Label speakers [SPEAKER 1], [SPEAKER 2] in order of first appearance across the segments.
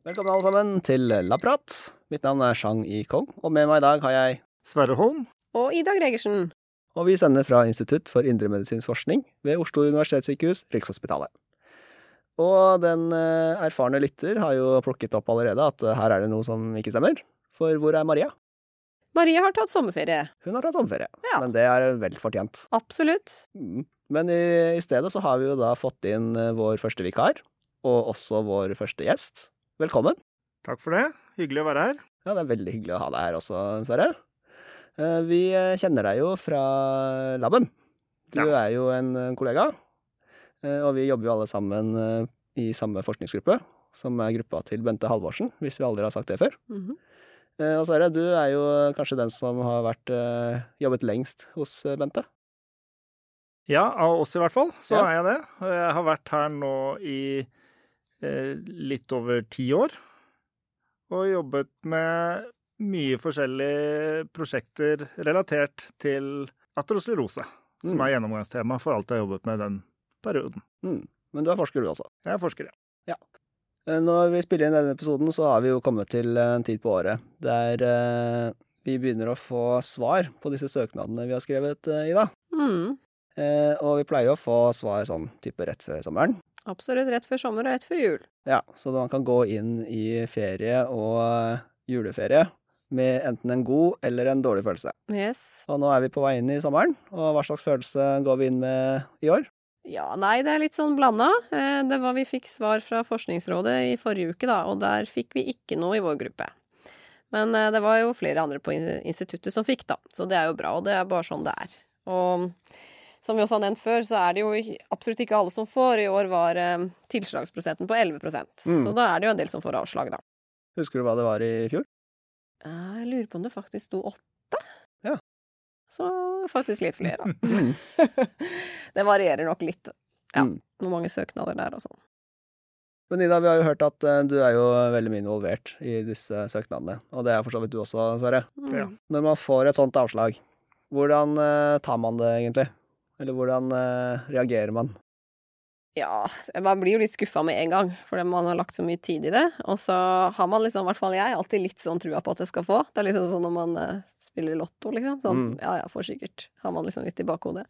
[SPEAKER 1] Velkommen alle sammen til Lapprat. Mitt navn er Chang I Kong, og med meg i dag har jeg
[SPEAKER 2] Sverre Holm.
[SPEAKER 3] Og Ida Gregersen.
[SPEAKER 1] Og vi sender fra Institutt for indremedisinsk forskning ved Oslo universitetssykehus, Rikshospitalet. Og den eh, erfarne lytter har jo plukket opp allerede at eh, her er det noe som ikke stemmer. For hvor er Maria?
[SPEAKER 3] Marie har tatt sommerferie.
[SPEAKER 1] Hun har tatt sommerferie,
[SPEAKER 3] Ja.
[SPEAKER 1] men det er vel fortjent.
[SPEAKER 3] Absolutt.
[SPEAKER 1] Mm. Men i, i stedet så har vi jo da fått inn eh, vår første vikar, og også vår første gjest. Velkommen.
[SPEAKER 2] Takk for det. Hyggelig å være her.
[SPEAKER 1] Ja, det er veldig hyggelig å ha deg her også, Sverre. Eh, Vi eh, kjenner deg jo fra laben. Du
[SPEAKER 2] Ja.
[SPEAKER 1] er jo en kollega, eh, og vi jobber jo alle sammen i samme forskningsgruppe, som er gruppa til Bente Halvorsen, hvis vi aldri har sagt det før.
[SPEAKER 3] Mhm.
[SPEAKER 1] Eh, Og Sverre, du er jo kanskje den som har vært, eh, jobbet lengst hos eh, Bente.
[SPEAKER 2] Ja, av oss i hvert fall, så
[SPEAKER 1] Ja.
[SPEAKER 2] er jeg det. Jeg har vært her nå i eh, litt over ti år. Og jobbet med mye forskjellige prosjekter relatert til atroslerose, som
[SPEAKER 1] Mm.
[SPEAKER 2] er gjennomgangstema for alt jeg har jobbet med den perioden.
[SPEAKER 1] Mm. Men du er forsker, du også.
[SPEAKER 2] Jeg er forsker, ja.
[SPEAKER 1] Eh, Når vi spiller inn denne episoden, så har vi jo kommet til en tid på året der eh, vi begynner å få svar på disse søknadene vi har skrevet, eh, Ida.
[SPEAKER 3] Mm.
[SPEAKER 1] Eh, og vi pleier å få svar sånn type rett før sommeren.
[SPEAKER 3] Absolutt rett før sommer og rett før jul.
[SPEAKER 1] Ja, så man kan gå inn i ferie og juleferie med enten en god eller en dårlig følelse.
[SPEAKER 3] Yes.
[SPEAKER 1] Og nå er vi på vei inn i sommeren, og hva slags følelse går vi inn med i år?
[SPEAKER 3] Ja, nei, det er litt sånn blanda. Eh, Det var vi fikk svar fra Forskningsrådet i forrige uke, da, og der fikk vi ikke noe i vår gruppe. Men eh, det var jo flere andre på instituttet som fikk, da, så det er jo bra, og det er bare sånn det er. Og som vi også har nevnt før, så er det jo absolutt ikke alle som får. I år var eh, tilslagsprosenten på 11
[SPEAKER 1] Mm.
[SPEAKER 3] så da er det jo en del som får avslag, da.
[SPEAKER 1] Husker du hva det var i fjor?
[SPEAKER 3] Jeg lurer på om det faktisk sto åtte.
[SPEAKER 1] Ja.
[SPEAKER 3] Så faktisk litt flere. da.
[SPEAKER 1] Mm.
[SPEAKER 3] det varierer nok litt Ja.
[SPEAKER 1] Mm.
[SPEAKER 3] hvor mange søknader det er og sånn.
[SPEAKER 1] Men Ida, vi har jo hørt at eh, du er jo veldig mye involvert i disse søknadene, og det er for så vidt du også, Sverre.
[SPEAKER 3] Mm.
[SPEAKER 2] Ja.
[SPEAKER 1] Når man får et sånt avslag, hvordan eh, tar man det egentlig? Eller hvordan eh, reagerer man?
[SPEAKER 3] Ja, man blir jo litt skuffa med en gang, fordi man har lagt så mye tid i det. Og så har man liksom, i hvert fall jeg, alltid litt sånn trua på at jeg skal få. Det er liksom sånn når man uh, spiller Lotto, liksom. Sånn,
[SPEAKER 1] Mm.
[SPEAKER 3] ja ja, får sikkert. Har man liksom litt i bakhodet.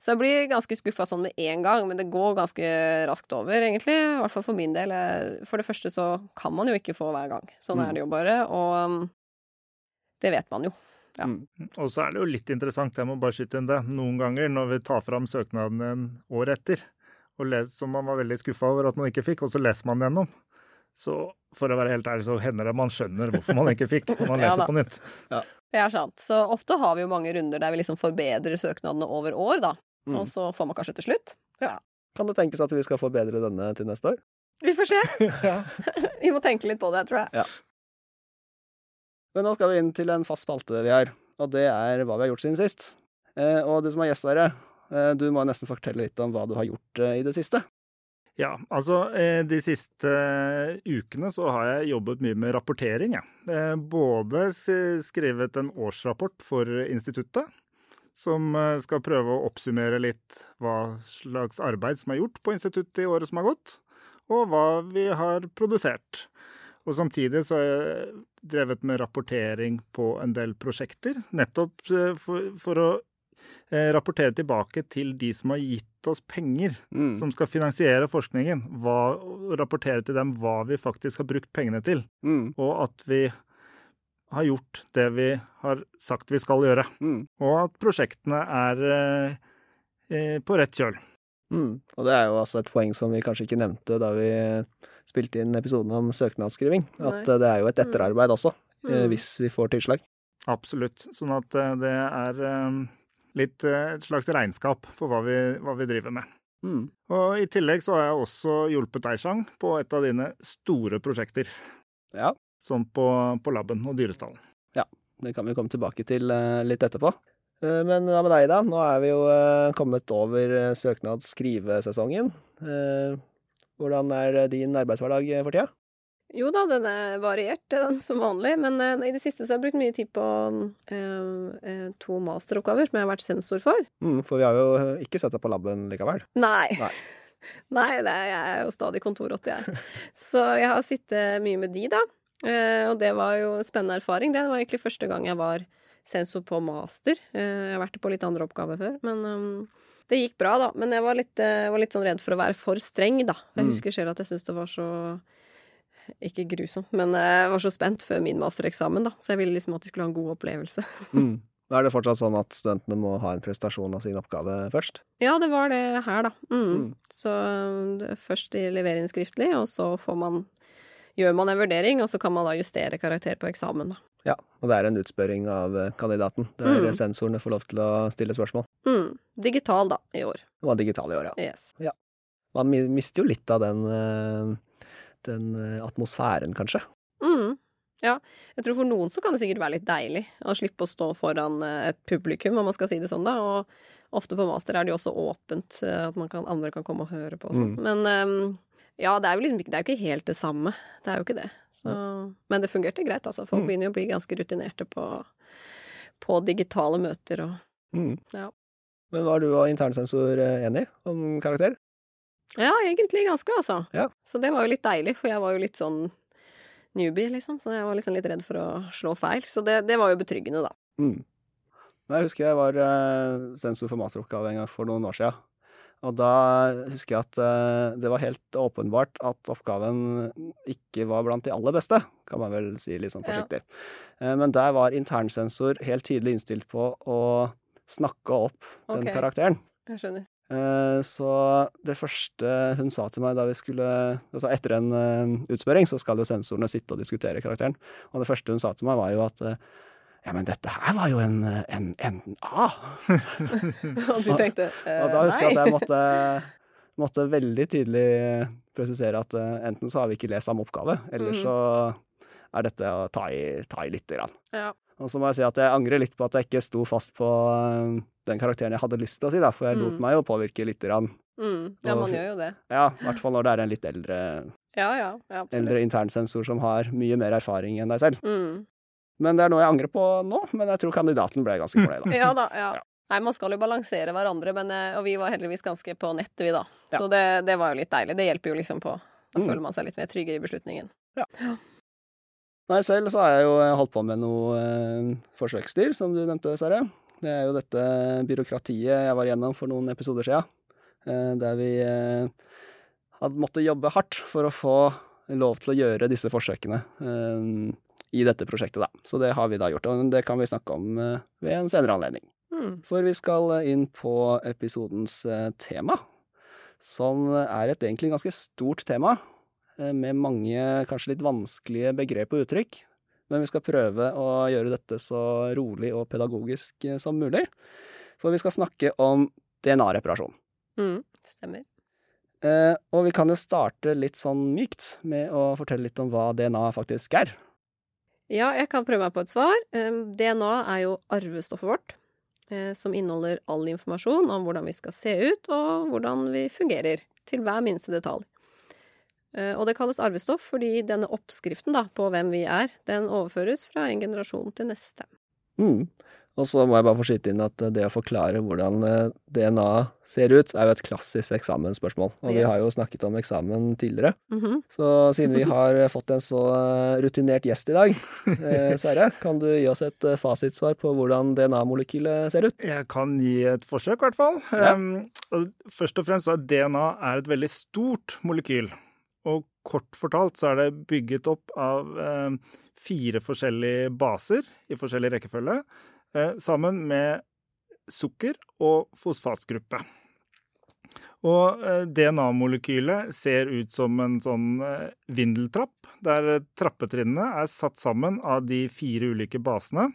[SPEAKER 3] Så jeg blir ganske skuffa sånn med en gang, men det går ganske raskt over, egentlig. I hvert fall for min del. For det første så kan man jo ikke få hver gang. Sånn
[SPEAKER 1] Mm.
[SPEAKER 3] er det jo bare. Og um, det vet man jo. Ja.
[SPEAKER 1] Mm.
[SPEAKER 2] Og så er det jo litt interessant, jeg må bare skyte inn det, noen ganger når vi tar fram søknaden en år etter, og les, som man var veldig skuffa over at man ikke fikk, og så leser man gjennom. Så for å være helt ærlig, så hender det man skjønner hvorfor man ikke fikk, når man leser
[SPEAKER 3] ja,
[SPEAKER 2] på nytt.
[SPEAKER 3] Det er sant. Så ofte har vi jo mange runder der vi liksom forbedrer søknadene over år, da.
[SPEAKER 1] Mm.
[SPEAKER 3] Og så får man kanskje til slutt.
[SPEAKER 1] Kan det tenkes at vi skal forbedre denne til neste år?
[SPEAKER 3] Vi får se. Vi må tenke litt på det, tror jeg.
[SPEAKER 1] Men nå skal vi inn til en fast spalte vi har, og det er hva vi har gjort siden sist. Eh, og du som er gjest, Sverre, du må nesten fortelle litt om hva du har gjort eh, i det siste.
[SPEAKER 2] Ja, altså eh, de siste eh, ukene så har jeg jobbet mye med rapportering, jeg. Eh, Både skrevet en årsrapport for instituttet, som eh, skal prøve å oppsummere litt hva slags arbeid som er gjort på instituttet i året som har gått, og hva vi har produsert. Og samtidig så har jeg drevet med rapportering på en del prosjekter, nettopp eh, for, for å eh, rapportere tilbake til de som har gitt oss penger
[SPEAKER 1] Mm.
[SPEAKER 2] som skal finansiere forskningen, hva, rapportere til dem hva vi faktisk har brukt pengene til,
[SPEAKER 1] Mm.
[SPEAKER 2] og at vi har gjort det vi har sagt vi skal gjøre,
[SPEAKER 1] Mm.
[SPEAKER 2] og at prosjektene er eh, eh, på rett kjøl.
[SPEAKER 1] Mm. Og det er jo altså et poeng som vi kanskje ikke nevnte da vi spilte inn episoden om søknadsskriving, at
[SPEAKER 3] Nei.
[SPEAKER 1] eh, det er jo et etterarbeid også, eh,
[SPEAKER 3] Mm.
[SPEAKER 1] hvis vi får tilslag.
[SPEAKER 2] Absolutt. Sånn at eh, det er eh, litt eh, et slags regnskap for hva vi, hva vi driver med.
[SPEAKER 1] Mm.
[SPEAKER 2] Og i tillegg så har jeg også hjulpet deg, Chang, på et av dine store prosjekter.
[SPEAKER 1] Ja.
[SPEAKER 2] Som på, på laben og dyrestallen.
[SPEAKER 1] Det kan vi komme tilbake til eh, litt etterpå. Eh, Men hva med deg, da? Nå er vi jo kommet over søknadsskrivesesongen. Hvordan er din arbeidshverdag for tida?
[SPEAKER 3] Jo da, den er variert, den som vanlig. Men uh, i det siste så har jeg brukt mye tid på uh, to masteroppgaver som jeg har vært sensor for.
[SPEAKER 1] Mm, for vi har jo ikke sett deg på laben likevel.
[SPEAKER 3] Nei.
[SPEAKER 1] Nei.
[SPEAKER 3] Nei, det er, jeg er jo stadig kontorrotte, jeg. Så jeg har sittet mye med de, da. Og det var jo en spennende erfaring. Det var egentlig første gang jeg var sensor på master. Jeg har vært på litt andre oppgaver før, men um, det gikk bra, da. Men jeg var litt, var litt sånn redd for å være for streng, da. Jeg
[SPEAKER 1] Mm.
[SPEAKER 3] husker selv at jeg syntes det var så ikke grusomt, men jeg var så spent før min mastereksamen, da. Så jeg ville liksom at de skulle ha en god opplevelse.
[SPEAKER 1] Mm. Er det fortsatt sånn at studentene må ha en prestasjon av sin oppgave først?
[SPEAKER 3] Ja, det var det her, da. Mm.
[SPEAKER 1] Mm.
[SPEAKER 3] Så først de leverer inn skriftlig, og så får man Gjør man en vurdering, og så kan man da justere karakter på eksamen, da.
[SPEAKER 1] Ja, og det er en utspørring av eh, kandidaten. Der
[SPEAKER 3] Mm.
[SPEAKER 1] sensorene får lov til å stille spørsmål.
[SPEAKER 3] Mm. Digital, da, i år.
[SPEAKER 1] Det var digital i år, ja.
[SPEAKER 3] Yes.
[SPEAKER 1] Man mister jo litt av den, eh, den eh, atmosfæren, kanskje.
[SPEAKER 3] Mm. Ja. Jeg tror for noen så kan det sikkert være litt deilig å slippe å stå foran eh, et publikum, om man skal si det sånn, da. Og ofte på master er det jo også åpent, eh, at man kan, andre kan komme og høre på og sånn.
[SPEAKER 1] Mm.
[SPEAKER 3] Men um, ja, det er jo liksom ikke, det er jo ikke helt det samme. Det er jo ikke det. Så, men det fungerte greit, altså. Folk
[SPEAKER 1] Mm.
[SPEAKER 3] begynner jo å bli ganske rutinerte på, på digitale møter og
[SPEAKER 1] Mm.
[SPEAKER 3] Ja.
[SPEAKER 1] Men var du og internsensor enig om karakter?
[SPEAKER 3] Ja, egentlig ganske, altså.
[SPEAKER 1] Ja.
[SPEAKER 3] Så det var jo litt deilig, for jeg var jo litt sånn newbie, liksom. Så jeg var liksom litt redd for å slå feil. Så det, det var jo betryggende, da.
[SPEAKER 1] Mm. Jeg husker jeg var eh, sensor for masteroppgave en gang for noen år siden. Og da husker jeg at eh, det var helt åpenbart at oppgaven ikke var blant de aller beste, kan man vel si litt sånn
[SPEAKER 3] Ja.
[SPEAKER 1] forsiktig. Eh, men der var internsensor helt tydelig innstilt på å snakke opp den karakteren.
[SPEAKER 3] Jeg skjønner.
[SPEAKER 1] Eh, Så det første hun sa til meg da vi skulle Altså etter en eh, utspørring, så skal jo sensorene sitte og diskutere karakteren. Og det første hun sa til meg, var jo at eh, ja, men dette her var jo en, en, en A.
[SPEAKER 3] Og du tenkte nei
[SPEAKER 1] Og da husker jeg at jeg måtte, måtte veldig tydelig presisere at enten så har vi ikke lest samme oppgave, eller
[SPEAKER 3] Mhm.
[SPEAKER 1] så er dette å ta i, ta i lite grann.
[SPEAKER 3] Ja.
[SPEAKER 1] Og så må jeg si at jeg angrer litt på at jeg ikke sto fast på eh, den karakteren jeg hadde lyst til å si, da, for jeg lot
[SPEAKER 3] Mm.
[SPEAKER 1] meg jo påvirke lite grann.
[SPEAKER 3] Mm. ja, man gjør jo det.
[SPEAKER 1] Ja, i hvert fall når det er en litt eldre,
[SPEAKER 3] Ja, ja. ja
[SPEAKER 1] eldre internsensor som har mye mer erfaring enn deg selv.
[SPEAKER 3] Mm.
[SPEAKER 1] Men det er noe jeg angrer på nå, men jeg tror kandidaten ble ganske fornøyd. da.
[SPEAKER 3] Ja da, ja.
[SPEAKER 1] Ja.
[SPEAKER 3] Nei, man skal jo balansere hverandre, men, eh, og vi var heldigvis ganske på nettet, vi da.
[SPEAKER 1] Ja.
[SPEAKER 3] Så det, det var jo litt deilig. Det hjelper jo liksom på. Da
[SPEAKER 1] Mm.
[SPEAKER 3] føler man seg litt mer tryggere i beslutningen.
[SPEAKER 1] Nei, selv så har jeg jo holdt på med noe eh, forsøksdyr, som du nevnte, Sverre. Det er jo dette byråkratiet jeg var igjennom for noen episoder siden, eh, der vi eh, hadde måttet jobbe hardt for å få lov til å gjøre disse forsøkene eh, i dette prosjektet, da. Så det har vi da gjort, og det kan vi snakke om eh, ved en senere anledning.
[SPEAKER 3] Mm.
[SPEAKER 1] For vi skal inn på episodens eh, tema, som er et egentlig ganske stort tema, eh, med mange kanskje litt vanskelige begrep og uttrykk. Men vi skal prøve å gjøre dette så rolig og pedagogisk eh, som mulig. For vi skal snakke om DNA-reparasjon.
[SPEAKER 3] Mm. Stemmer.
[SPEAKER 1] Eh, og vi kan jo starte litt sånn mykt med å fortelle litt om hva DNA faktisk er.
[SPEAKER 3] Ja, jeg kan prøve meg på et svar. DNA er jo arvestoffet vårt, eh, som inneholder all informasjon om hvordan vi skal se ut, og hvordan vi fungerer, til hver minste detalj. Eh, og det kalles arvestoff fordi denne oppskriften da, på hvem vi er, den overføres fra en generasjon til neste.
[SPEAKER 1] Mm. Og så må jeg bare få skyte inn at eh, det å forklare hvordan eh, DNA ser ut, er jo et klassisk eksamensspørsmål. Og vi har jo snakket om eksamen tidligere.
[SPEAKER 3] Mhm.
[SPEAKER 1] Så siden vi har fått en så rutinert gjest i dag, eh, Sverre, kan du gi oss et fasitsvar på hvordan DNA-molekylet ser ut?
[SPEAKER 2] Jeg kan gi et forsøk, i hvert fall.
[SPEAKER 1] Ja.
[SPEAKER 2] Um, først og fremst så er DNA er et veldig stort molekyl. Og kort fortalt så er det bygget opp av eh, fire forskjellige baser i forskjellig rekkefølge, eh, sammen med sukker og fosfatgruppe. Og eh, DNA-molekylet ser ut som en sånn vindeltrapp, der trappetrinnene er satt sammen av de fire ulike basene.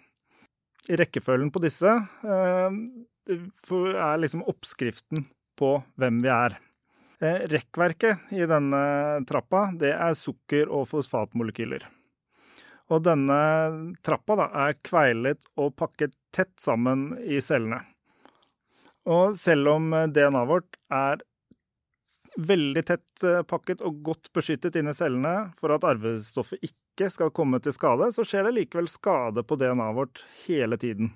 [SPEAKER 2] Rekkefølgen på disse er liksom oppskriften på hvem vi er. Eh, Rekkverket i denne trappa, det er sukker- og fosfatmolekyler. Og denne trappa da, er kveilet og pakket tett sammen i cellene. Og selv om DNA-et vårt er veldig tett eh, pakket og godt beskyttet inni cellene for at arvestoffet ikke skal komme til skade, så skjer det likevel skade på DNA-et vårt hele tiden.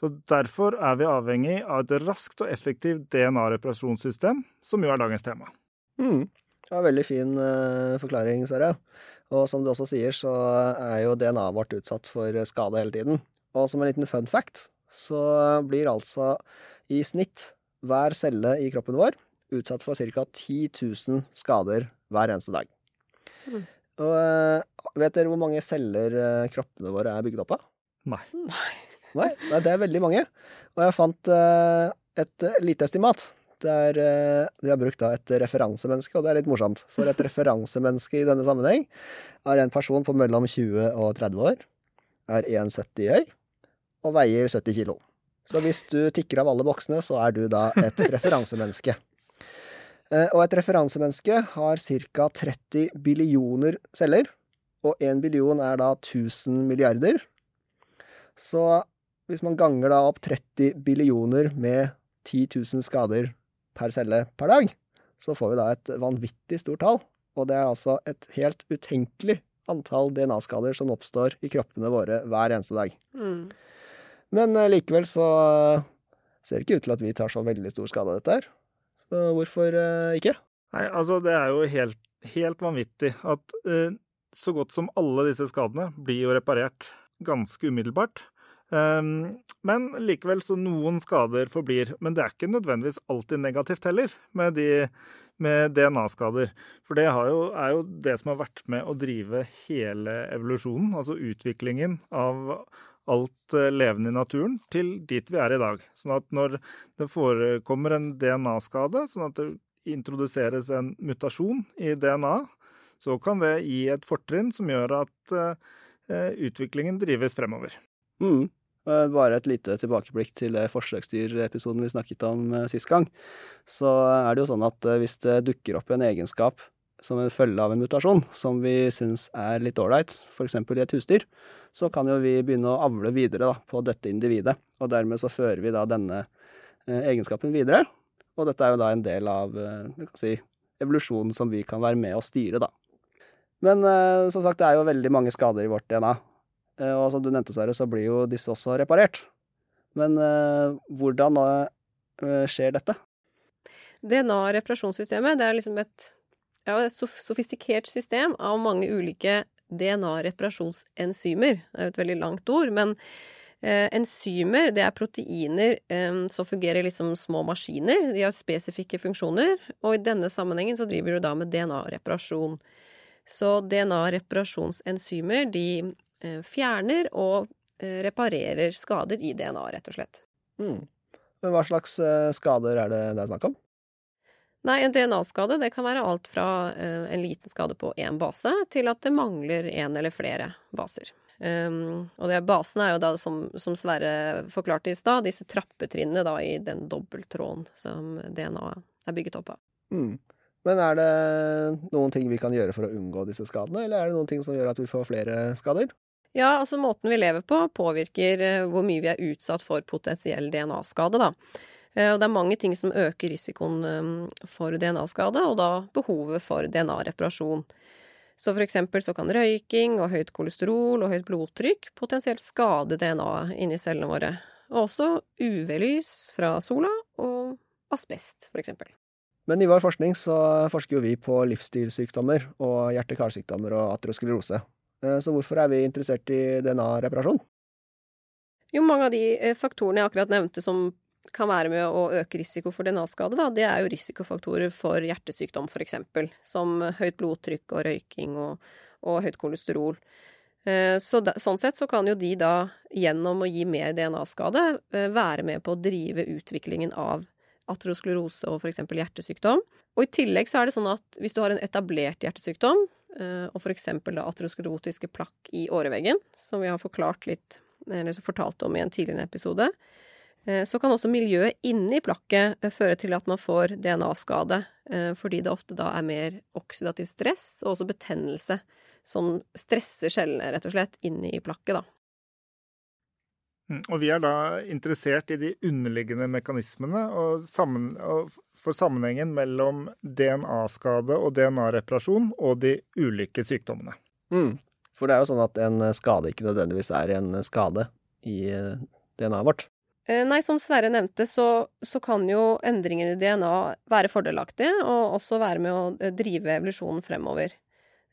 [SPEAKER 2] Så Derfor er vi avhengig av et raskt og effektivt DNA-reparasjonssystem, som jo er dagens tema.
[SPEAKER 1] Mm. En veldig fin uh, forklaring, Sverre. Og som du også sier, så er jo DNA-et vårt utsatt for skade hele tiden. Og som en liten fun fact, så blir altså i snitt hver celle i kroppen vår utsatt for ca. 10 000 skader hver eneste dag. Mm. Og uh, vet dere hvor mange celler uh, kroppene våre er bygd opp av?
[SPEAKER 2] Nei.
[SPEAKER 1] Nei, det er veldig mange. Og jeg fant uh, et lite estimat. Der de har brukt da et referansemenneske, og det er litt morsomt. For et referansemenneske i denne sammenheng er en person på mellom 20 og 30 år, er 1,70 høy og veier 70 kilo. Så hvis du tikker av alle boksene, så er du da et referansemenneske. Eh, og et referansemenneske har ca. 30 billioner celler, og 1 billion er da 1000 milliarder. Så hvis man ganger da opp 30 billioner med 10 000 skader per celle per dag, så får vi da et vanvittig stort tall. Og det er altså et helt utenkelig antall DNA-skader som oppstår i kroppene våre hver eneste dag. Mm. Men eh, likevel så ser det ikke ut til at vi tar så veldig stor skade av dette her. Hvorfor eh, ikke?
[SPEAKER 2] Nei, altså det er jo helt, helt vanvittig at eh, så godt som alle disse skadene blir jo reparert ganske umiddelbart. Um, men likevel så noen skader forblir. Men det er ikke nødvendigvis alltid negativt heller med, med DNA-skader. For det jo, er jo det som har vært med å drive hele evolusjonen, altså utviklingen av alt eh, levende i naturen til dit vi er i dag. Sånn at når det forekommer en DNA-skade, sånn at det introduseres en mutasjon i DNA, så kan det gi et fortrinn som gjør at uh, utviklingen drives fremover.
[SPEAKER 1] Mm. Bare et lite tilbakeblikk til forsøksdyrepisoden vi snakket om uh, sist gang. Så er det jo sånn at hvis det dukker opp en egenskap som en følge av en mutasjon som vi syns er litt ålreit, f.eks. i et husdyr, så kan jo vi begynne å avle videre da, på dette individet. Og dermed så fører vi da denne eh, egenskapen videre. Og dette er jo da en del av eh, si, evolusjonen som vi kan være med å styre, da. Men eh, som sagt, det er jo veldig mange skader i vårt DNA. Eh, og som du nevnte, Sverre, så blir jo disse også reparert. Men eh, hvordan eh, skjer dette?
[SPEAKER 3] DNA-reparasjonssystemet det er liksom et, ja, et sofistikert system av mange ulike DNA-reparasjonsenzymer. Det er jo et veldig langt ord, men eh, enzymer det er proteiner eh, som fungerer liksom som små maskiner. De har spesifikke funksjoner, og i denne sammenhengen så driver du da med DNA-reparasjon. Så DNA-reparasjonsenzymer de fjerner og eh, reparerer skader i DNA, rett og slett.
[SPEAKER 1] Mm. Hva slags eh, skader er det det er snakk om?
[SPEAKER 3] Nei, en DNA-skade det kan være alt fra en liten skade på én base, til at det mangler én eller flere baser. Um, og det, basene er jo da, som, som Sverre forklarte i stad, disse trappetrinnene da i den dobbelttråden som DNA er bygget opp av.
[SPEAKER 1] Mm. Men er det noen ting vi kan gjøre for å unngå disse skadene, eller er det noen ting som gjør at vi får flere skader?
[SPEAKER 3] Ja, altså måten vi lever på påvirker uh, hvor mye vi er utsatt for potensiell DNA-skade, da. Eh, og det er mange ting som øker risikoen eh, for DNA-skade, og da behovet for DNA-reparasjon. Så for eksempel så kan røyking og høyt kolesterol og høyt blodtrykk potensielt skade DNA-et inni cellene våre. Og også UV-lys fra sola og asbest, for eksempel.
[SPEAKER 1] Men i vår forskning så forsker jo vi på livsstilssykdommer og hjerte-karsykdommer og aterosklerose. Eh, så hvorfor er vi interessert i DNA-reparasjon?
[SPEAKER 3] Jo, mange av de faktorene jeg akkurat nevnte som kan være med å øke risiko for DNA-skade, da, det er jo risikofaktorer for hjertesykdom, for eksempel, som høyt blodtrykk og røyking og, og høyt kolesterol. Eh, så da, sånn sett så kan jo de da, gjennom å gi mer DNA-skade, eh, være med på å drive utviklingen av aterosklerose og f.eks. hjertesykdom. Og i tillegg så er det sånn at hvis du har en etablert hjertesykdom, eh, og f.eks. aterosklerotiske plakk i åreveggen, som vi har forklart litt, eller fortalt om i en tidligere episode, Eh, så kan også miljøet inni plakket eh, føre til at man får DNA-skade, eh, fordi det ofte da er mer oksidativ stress og også betennelse som stresser cellene, rett og slett, inni plakket, da.
[SPEAKER 2] Mm, og vi er da interessert i de underliggende mekanismene, og, sammen, og for sammenhengen mellom DNA-skade og DNA-reparasjon og de ulike sykdommene.
[SPEAKER 1] Mm. For det er jo sånn at en skade ikke nødvendigvis er en skade i eh, DNA-et vårt.
[SPEAKER 3] Eh, Nei, som Sverre nevnte, så, så kan jo endringer i DNA være fordelaktige, og også være med å eh, drive evolusjonen fremover.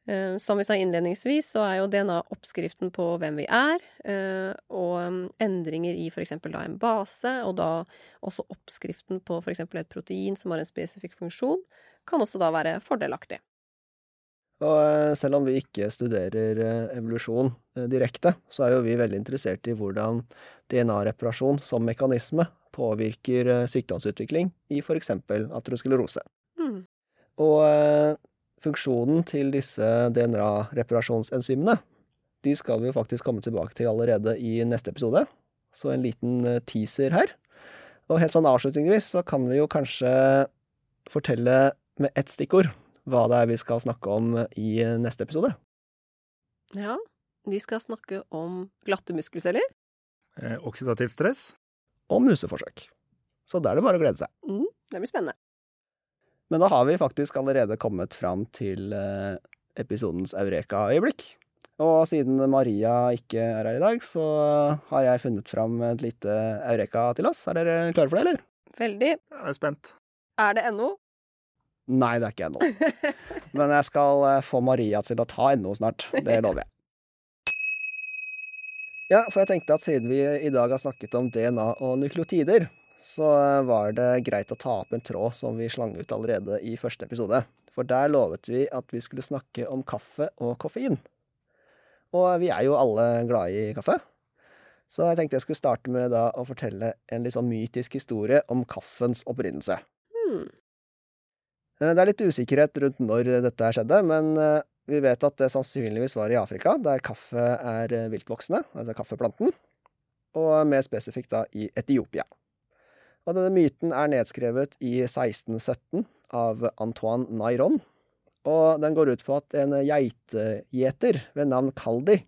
[SPEAKER 3] Eh, Som vi sa innledningsvis, så er jo DNA oppskriften på hvem vi er, eh, og mm, endringer i for eksempel da en base, og da også oppskriften på for eksempel et protein som har en spesifikk funksjon, kan også da være fordelaktig.
[SPEAKER 1] Og eh, selv om vi ikke studerer evolusjon direkte, så er jo vi veldig interessert i hvordan DNA-reparasjon som mekanisme påvirker sykdomsutvikling i for eksempel aterosklerose.
[SPEAKER 3] Mm.
[SPEAKER 1] Og funksjonen til disse DNA-reparasjonsenzymene, de skal vi jo faktisk komme tilbake til allerede i neste episode. Så en liten eh, teaser her. Og helt sånn avslutningsvis så kan vi jo kanskje fortelle med ett stikkord hva det er vi skal snakke om i neste episode.
[SPEAKER 3] Ja, vi skal snakke om glatte muskelceller.
[SPEAKER 2] Eh, oksidativt stress.
[SPEAKER 1] Og museforsøk. Så da er det bare å glede seg.
[SPEAKER 3] Mm, det blir spennende.
[SPEAKER 1] Men da har vi faktisk allerede kommet fram til eh, episodens eureka-øyeblikk. Og siden Maria ikke er her i dag, så har jeg funnet fram et lite eureka til oss. Er dere klare for det, eller?
[SPEAKER 3] Veldig.
[SPEAKER 2] Jeg er spent.
[SPEAKER 3] Er det NO?
[SPEAKER 1] Nei, det er ikke NO. Men jeg skal eh, få Maria til å ta NO snart. Det lover jeg. Ja, for jeg tenkte at siden vi i dag har snakket om DNA og nukleotider, så var det greit å ta opp en tråd som vi slang ut allerede i første episode. For der lovet vi at vi skulle snakke om kaffe og koffein. Og vi er jo alle glade i kaffe. Så jeg tenkte jeg skulle starte med da å fortelle en litt sånn mytisk historie om kaffens opprinnelse.
[SPEAKER 3] Hmm.
[SPEAKER 1] Eh, Det er litt usikkerhet rundt når dette skjedde, men eh, vi vet at det sannsynligvis var i Afrika, der kaffe er eh, viltvoksende, altså kaffeplanten, og mer spesifikt da i Etiopia. Og denne myten er nedskrevet i 1617 av Antoine Nairon, og den går ut på at en geitegjeter ved navn Kaldi,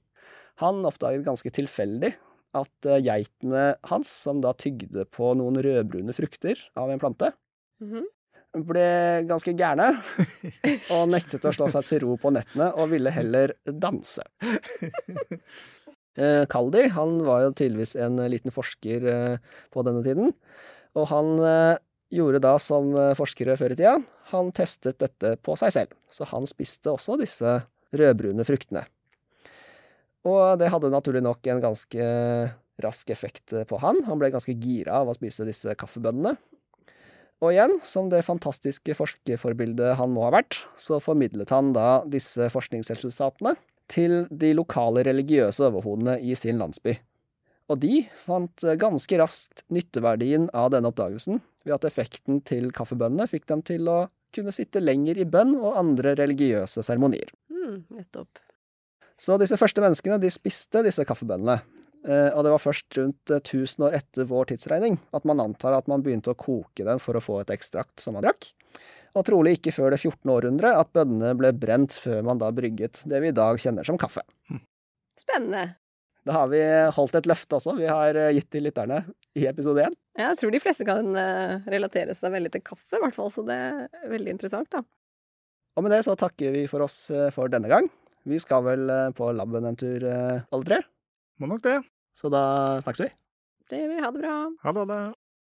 [SPEAKER 1] han oppdaget ganske tilfeldig at eh, geitene hans, som da tygde på noen rødbrune frukter av en plante,
[SPEAKER 3] Mhm.
[SPEAKER 1] ble ganske gærne og nektet å slå seg til ro på nettene og ville heller danse. Eh, Kaldi han var jo tydeligvis en liten forsker eh, på denne tiden, og han eh, gjorde da som eh, forskere før i tida, han testet dette på seg selv, så han spiste også disse rødbrune fruktene. Og det hadde naturlig nok en ganske rask effekt på han, han ble ganske gira av å spise disse kaffebønnene. Og igjen, som det fantastiske forskerforbildet han må ha vært, så formidlet han da disse forskningsresultatene til de lokale religiøse overhodene i sin landsby. Og de fant ganske raskt nytteverdien av denne oppdagelsen, ved at effekten til kaffebønnene fikk dem til å kunne sitte lenger i bønn og andre religiøse seremonier.
[SPEAKER 3] Mm, nettopp.
[SPEAKER 1] Så disse første menneskene de spiste disse kaffebønnene. Eh, og det var først rundt eh, 1000 år etter vår tidsregning at man antar at man begynte å koke dem for å få et ekstrakt som man drakk. Og trolig ikke før det 14. århundre at bønnene ble brent før man da brygget det vi i dag kjenner som kaffe.
[SPEAKER 3] Spennende.
[SPEAKER 1] Da har vi holdt et løfte også, vi har eh, gitt til lytterne i episode én.
[SPEAKER 3] Jeg tror de fleste kan eh, relatere seg veldig til kaffe, i hvert fall, så det er veldig interessant, da.
[SPEAKER 1] Og med det så takker vi for oss eh, for denne gang. Vi skal vel på laben en tur alle tre,
[SPEAKER 2] Må nok det.
[SPEAKER 1] så da snakkes vi.
[SPEAKER 3] Det gjør vi. Ha det bra.
[SPEAKER 2] Ha det. ha det.